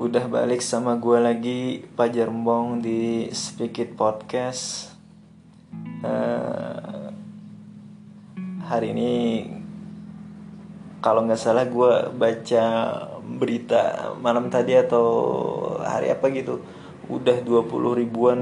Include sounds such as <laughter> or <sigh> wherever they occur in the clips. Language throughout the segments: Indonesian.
udah balik sama gue lagi Pak Jermbong di Speak It Podcast. Uh, Hari ini kalau nggak salah gue baca berita malam tadi atau hari apa gitu Udah 20 ribuan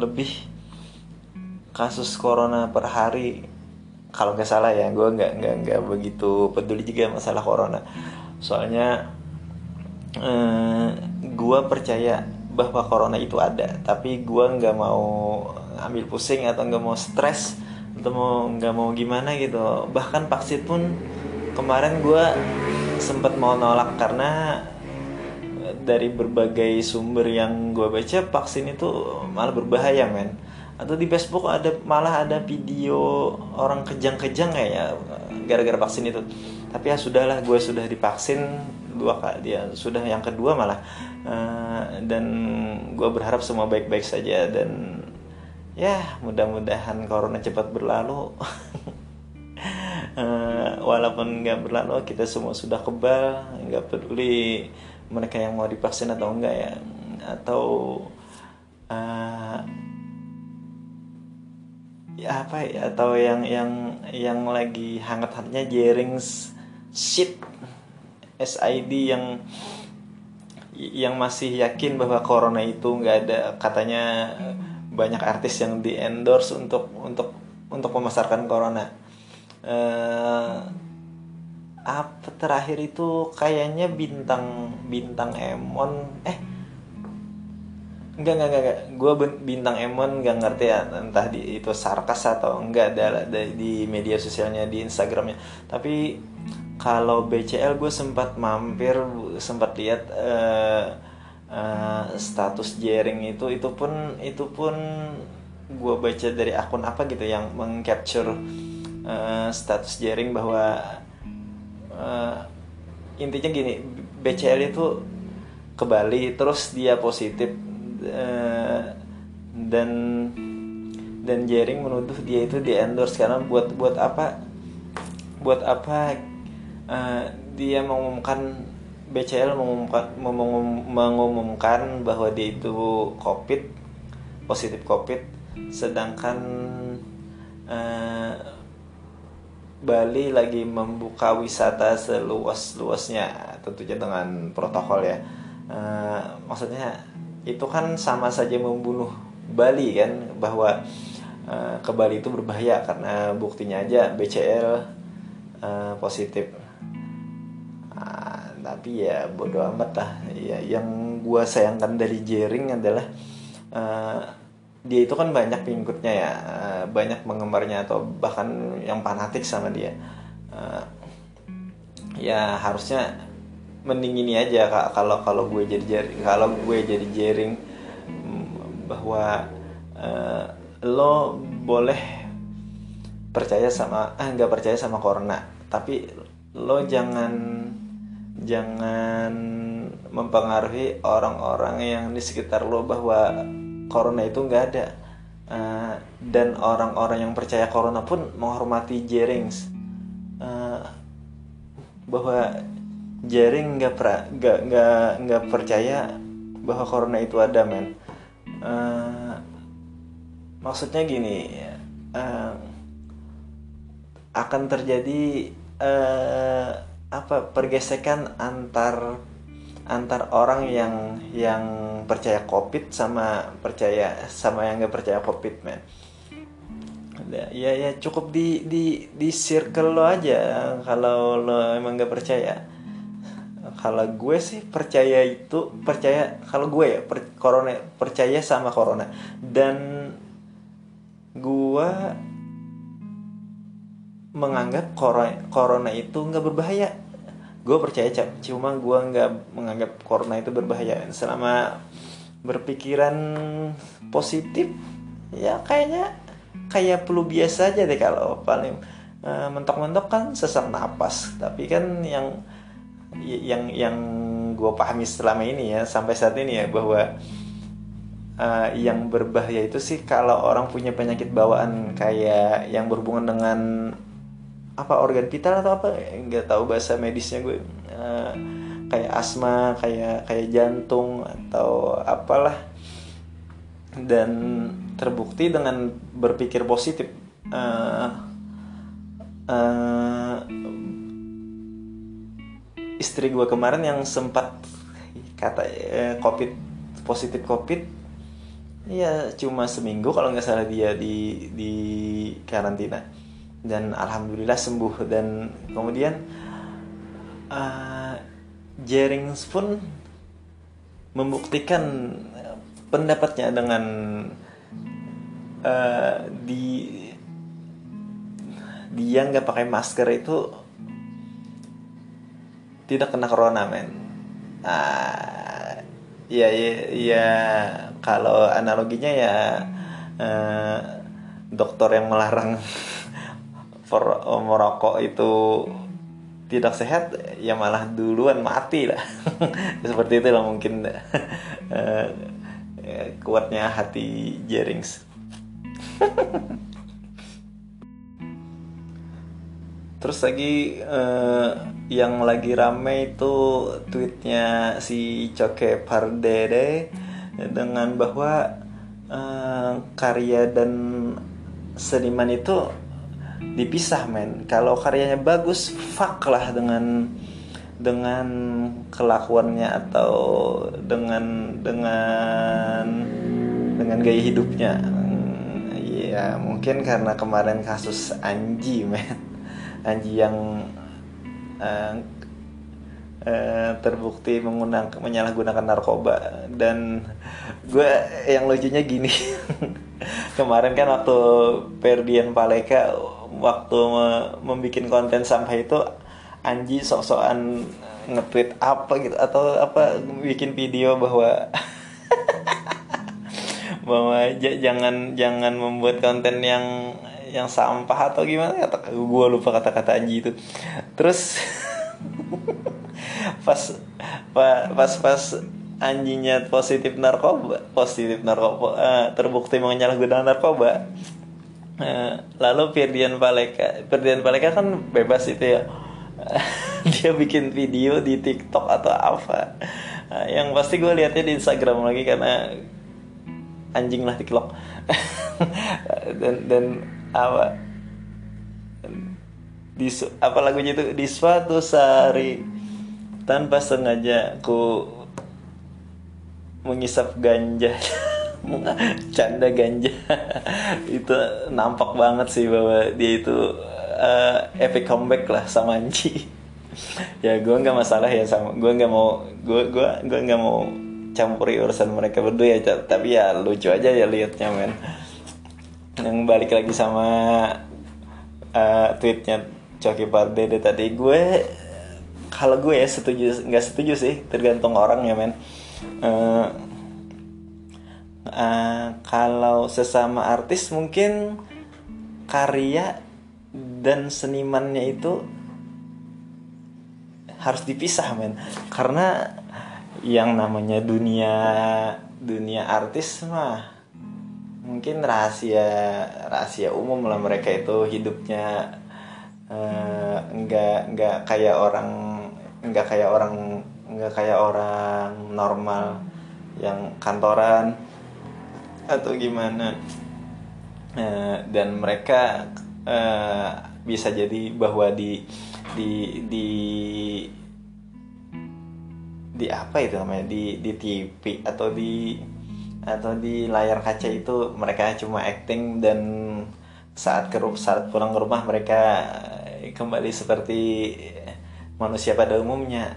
lebih kasus corona per hari. Kalau nggak salah ya gue nggak nggak nggak begitu peduli juga masalah corona. Soalnya eh, gue percaya bahwa corona itu ada tapi gue nggak mau ambil pusing atau nggak mau stres atau mau nggak mau gimana gitu. Bahkan vaksin pun kemarin gue sempat mau nolak karena dari berbagai sumber yang gue baca vaksin itu malah berbahaya men. Atau di Facebook ada malah ada video orang kejang-kejang ya gara-gara vaksin itu. Tapi ya sudahlah gue sudah divaksin dua kali dia sudah yang kedua malah. Uh, dan gue berharap semua baik-baik saja dan ya mudah-mudahan corona cepat berlalu. Uh, <laughs> walaupun nggak berlalu kita semua sudah kebal nggak peduli mereka yang mau divaksin atau enggak ya. Atau uh, ya apa ya atau yang yang yang lagi hangat-hangatnya jaring shit SID yang yang masih yakin bahwa corona itu nggak ada. Katanya banyak artis yang di endorse untuk untuk untuk memasarkan corona. Uh, apa terakhir itu kayaknya bintang bintang Emon. Eh Enggak, enggak, enggak, enggak. Gue bintang Emon gak ngerti ya entah di itu sarkas atau enggak ada, ada di media sosialnya di Instagramnya. Tapi kalau BCL gue sempat mampir, sempat lihat uh, uh, status jaring itu, itu pun itu pun gue baca dari akun apa gitu yang mengcapture uh, status jaring bahwa uh, intinya gini BCL itu ke Bali terus dia positif Eh, dan dan Jering menuduh dia itu di endorse karena buat buat apa? Buat apa uh, dia mengumumkan BCL mengumumkan mengumumkan bahwa dia itu COVID positif COVID sedangkan uh, Bali lagi membuka wisata seluas luasnya tentunya dengan protokol ya. Uh, maksudnya itu kan sama saja membunuh Bali kan? Bahwa uh, ke Bali itu berbahaya karena buktinya aja BCL uh, eh, positif. Uh, tapi ya bodoh amat lah. Ya yang gua sayangkan dari Jering adalah uh, dia itu kan banyak pengikutnya ya. Uh, banyak penggemarnya atau bahkan yang fanatik sama dia. Uh, ya harusnya mending ini aja kak. Kalau kalau gue jadi jaring kalau gue jadi jaring mm, bahwa uh, lo boleh percaya sama ah nggak percaya sama corona. Tapi lo jangan jangan mempengaruhi orang-orang yang di sekitar lo bahwa corona itu nggak ada. Uh, dan orang-orang yang percaya corona pun menghormati Jerings. Uh, bahwa Jaring nggak nggak nggak nggak percaya bahwa corona itu ada men. Uh, maksudnya gini uh, akan terjadi uh, apa pergesekan antar antar orang yang yang percaya covid sama percaya sama yang nggak percaya covid men. Ya ya cukup di di di circle lo aja kalau lo emang nggak percaya kalau gue sih percaya itu percaya kalau gue ya per, corona percaya sama corona. Dan gue menganggap corona, corona itu nggak berbahaya. Gue percaya cuma gue nggak menganggap corona itu berbahaya. Selama berpikiran positif ya kayaknya kayak flu biasa aja deh kalau paling uh, mentok-mentok kan sesak napas. Tapi kan yang yang yang gue pahami selama ini ya sampai saat ini ya bahwa uh, yang berbahaya itu sih kalau orang punya penyakit bawaan kayak yang berhubungan dengan apa organ vital atau apa? Nggak tahu bahasa medisnya gue uh, kayak asma kayak kayak jantung atau apalah. Dan terbukti dengan berpikir positif uh, uh, istri gue kemarin yang sempat kata uh, covid positif covid ya cuma seminggu kalau nggak salah dia di di karantina. Dan alhamdulillah sembuh. Dan kemudian uh, Jerings pun membuktikan pendapatnya dengan uh, di dia nggak pakai masker itu tidak kena corona men. Uh, ya ya, ya kalau analoginya ya uh, dokter yang melarang <laughs> merokok itu tidak sehat ya malah duluan mati lah. <laughs> Seperti itu lah mungkin uh, <laughs> kuatnya hati Jerings terus lagi uh, yang lagi rame itu tweetnya si Coke Pardede dengan bahwa uh, karya dan seniman itu dipisah men. Kalau karyanya bagus fuck lah dengan dengan kelakuannya atau dengan dengan dengan gaya hidupnya. Hmm, ya mungkin karena kemarin kasus Anji men Anji yang uh, uh, terbukti menggunakan menyalahgunakan narkoba. Dan gue yang lucunya gini <laughs> kemarin kan waktu Perdian Paleka waktu membuat konten sampah itu Anji sok-sokan nge-tweet apa gitu atau apa bikin video bahwa <laughs> bahwa jangan jangan membuat konten yang yang sampah atau gimana? Kata gue lupa kata-kata Anji itu. Terus <laughs> pas pas pas anjingnya positif narkoba positif narkoba uh, terbukti menyalahgunakan narkoba uh, lalu Firdian Paleka Firdian Paleka kan bebas itu ya. <laughs> Dia bikin video di TikTok atau apa. Uh, yang pasti gue liatnya di Instagram lagi karena anjing lah TikTok <laughs> dan dan apa? Di apa lagunya itu? Di suatu hari tanpa sengaja ku mengisap ganja. <laughs> Canda ganja. <laughs> Itu nampak banget sih bahwa dia itu uh, epic comeback lah sama Anji. <laughs> Ya gue nggak masalah ya sama gue nggak mau gue gue gue nggak mau campuri urusan mereka berdua ya tapi ya lucu aja ya liatnya men yang balik lagi sama uh, tweetnya Coki Pardede tadi. Gue kalau gue ya setuju nggak setuju sih. Tergantung orang ya men. Uh, uh, kalau sesama artis mungkin karya dan senimannya itu harus dipisah men. Karena yang namanya dunia dunia artis mah mungkin rahasia rahasia umum lah mereka itu hidupnya uh, nggak nggak kayak orang nggak kayak orang nggak kayak orang normal yang kantoran atau gimana. Uh, dan mereka uh, bisa jadi bahwa di di di di apa itu namanya? Di di TV atau di atau di layar kaca itu mereka cuma acting dan saat ke saat pulang ke rumah mereka kembali seperti manusia pada umumnya.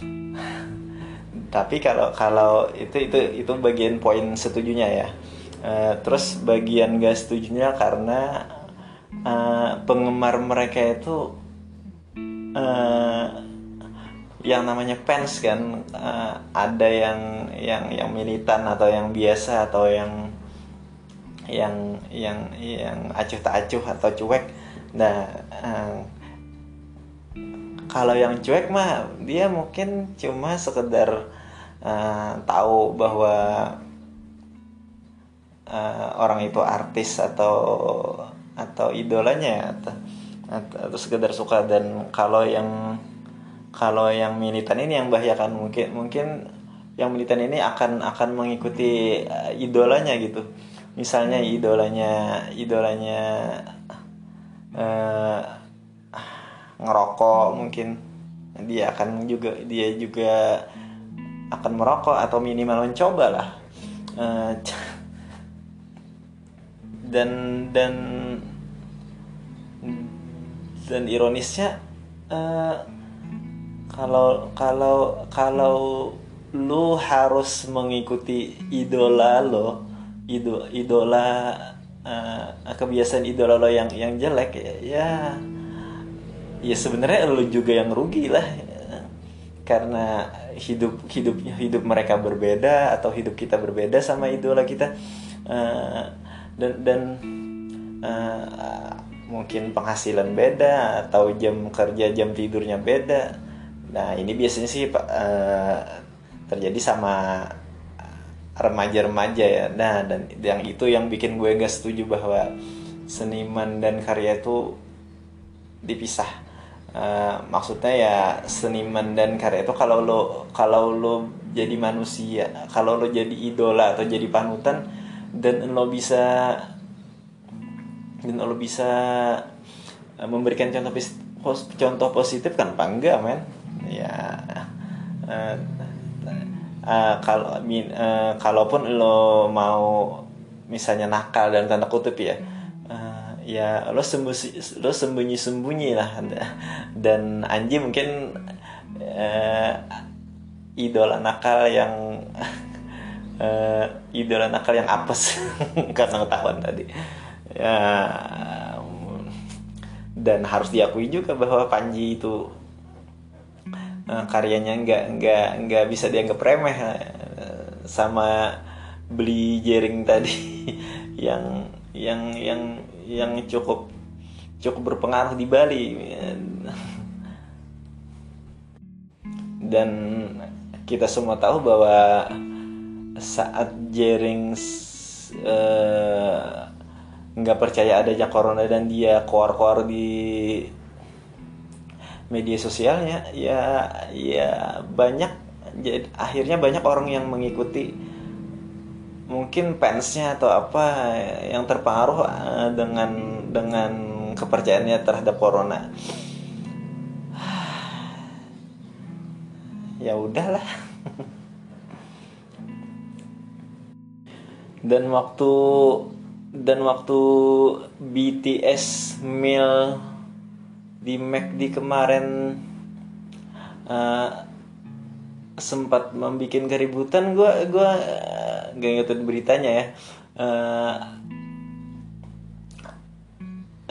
<laughs> Tapi kalau kalau itu itu itu bagian poin setujunya ya. Uh, terus bagian gak setujunya karena uh, penggemar mereka itu uh, yang namanya fans kan uh, ada yang yang yang militan atau yang biasa atau yang yang yang yang acuh tak acuh atau cuek. Nah uh, kalau yang cuek mah dia mungkin cuma sekedar uh, tahu bahwa uh, orang itu artis atau atau idolanya atau, atau, atau sekedar suka. Dan kalau yang kalau yang militan ini yang bahayakan mungkin mungkin yang militan ini akan akan mengikuti uh, idolanya gitu. Misalnya idolanya idolanya uh, ngerokok mungkin. Dia akan juga dia juga akan merokok atau minimal mencoba lah. Uh, <laughs> dan dan dan ironisnya uh, kalau kalau kalau lu harus mengikuti idola lo ido, idola uh, kebiasaan idola lo yang yang jelek ya ya, ya sebenarnya lo juga yang rugi lah karena hidup hidup hidup mereka berbeda atau hidup kita berbeda sama idola kita uh, dan dan uh, mungkin penghasilan beda atau jam kerja jam tidurnya beda nah ini biasanya sih uh, terjadi sama remaja-remaja ya. Nah dan yang itu yang bikin gue gak setuju bahwa seniman dan karya itu dipisah. Uh, maksudnya ya seniman dan karya itu kalau lo kalau lo jadi manusia kalau lo jadi idola atau jadi panutan dan lo bisa dan lo bisa eh, memberikan contoh contoh positif kan apa enggak men ya. Uh, uh, kalau uh, kalaupun lo mau misalnya nakal dan tanda kutip ya uh, ya lo sembunyi lo sembunyi sembunyi lah. Dan Anji mungkin uh, idola nakal yang uh, idola nakal yang apes <laughs> karena ketahuan tadi. Ya dan harus diakui juga bahwa Panji itu uh, karyanya nggak nggak nggak bisa dianggap remeh uh, sama beli jaring tadi <laughs> yang yang yang yang cukup cukup berpengaruh di Bali. <laughs> Dan kita semua tahu bahwa saat jaring uh, nggak percaya adanya corona dan dia keluar-keluar di media sosialnya ya ya banyak jadi akhirnya banyak orang yang mengikuti. Mungkin fansnya atau apa yang terpengaruh eh, dengan dengan kepercayaannya terhadap corona. <sighs> Ya udahlah. <laughs> Dan waktu dan waktu BTS Mil di McD kemarin uh, sempat membuat keributan gue gue uh, gak ngikutin beritanya ya. Uh,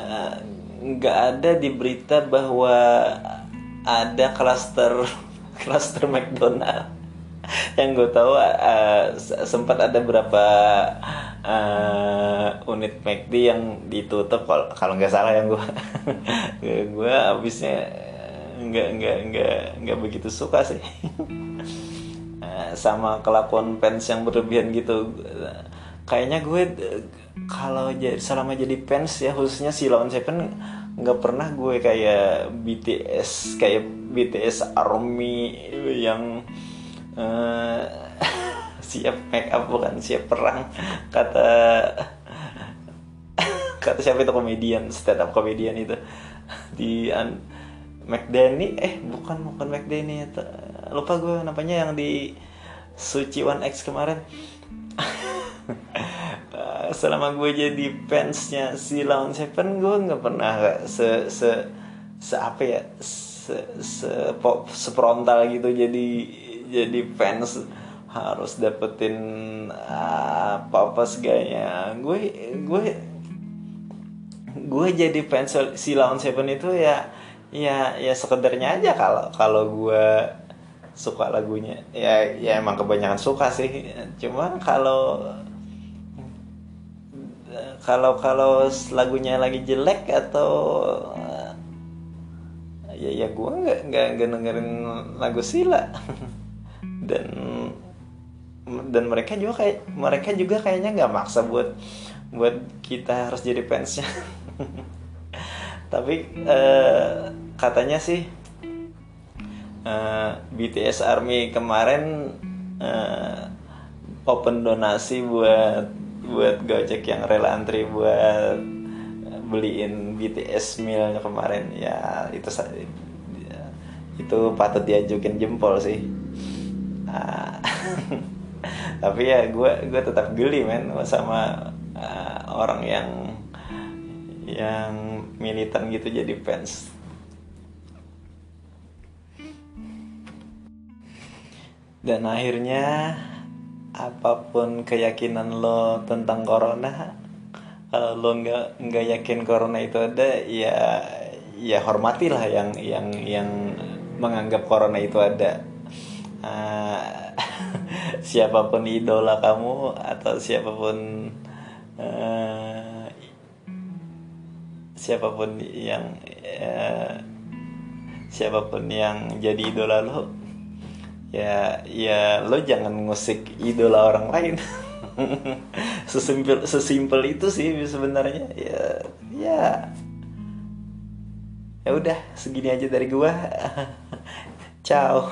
uh, nggak ada di berita bahwa ada klaster klaster <laughs> McDonald. Yang gue tahu uh, sempat ada berapa uh, unit McD yang ditutup kalau kalau nggak salah yang gue <laughs> gue abisnya nggak nggak nggak nggak begitu suka sih. Uh, <laughs> sama kelakuan fans yang berlebihan gitu. Kayaknya gue kalau selama jadi fans ya khususnya si Lawan Seven nggak pernah gue kayak BTS kayak BTS Army yang uh, siap make up bukan siap perang. Kata kata siapa itu komedian stand up komedian itu. Di an McDanny eh bukan bukan McDanny lupa gue namanya yang di Suci One X kemarin. <laughs> Selama gue jadi fansnya si Lawn Seven gue nggak pernah se se se apa ya se se pop seprontal gitu jadi jadi fans harus dapetin apa apa segalanya gue gue gue jadi fans si Lawn Seven itu ya ya ya sekedarnya aja kalau kalau gue suka lagunya. Ya ya emang kebanyakan suka sih. Cuma kalau kalau kalau lagunya lagi jelek atau ya ya gue nggak nggak dengerin lagu Sila. <laughs> Dan dan mereka juga kayak mereka juga kayaknya nggak maksa buat buat kita harus jadi fansnya. <laughs> Tapi uh, katanya sih uh, BTS Army kemarin uh, open donasi buat buat Gojek yang rela antri buat beliin BTS mealnya kemarin. Ya itu itu patut diajukin jempol sih. Uh, <laughs> tapi ya gue gue tetap geli men sama uh, orang yang yang militan gitu jadi fans. Dan akhirnya apa pun keyakinan lo tentang corona kalau lo nggak nggak yakin corona itu ada ya ya hormatilah yang yang yang menganggap corona itu ada. Uh, <laughs> <laughs> siapa pun idola kamu atau siapa pun uh, siapa pun yang uh, siapa pun yang jadi idola lo ya ya lo jangan ngusik idola orang lain. <laughs> Sesimpel sesimpel itu sih sebenarnya ya ya. Ya udah segini aja dari gua. <laughs> Ciao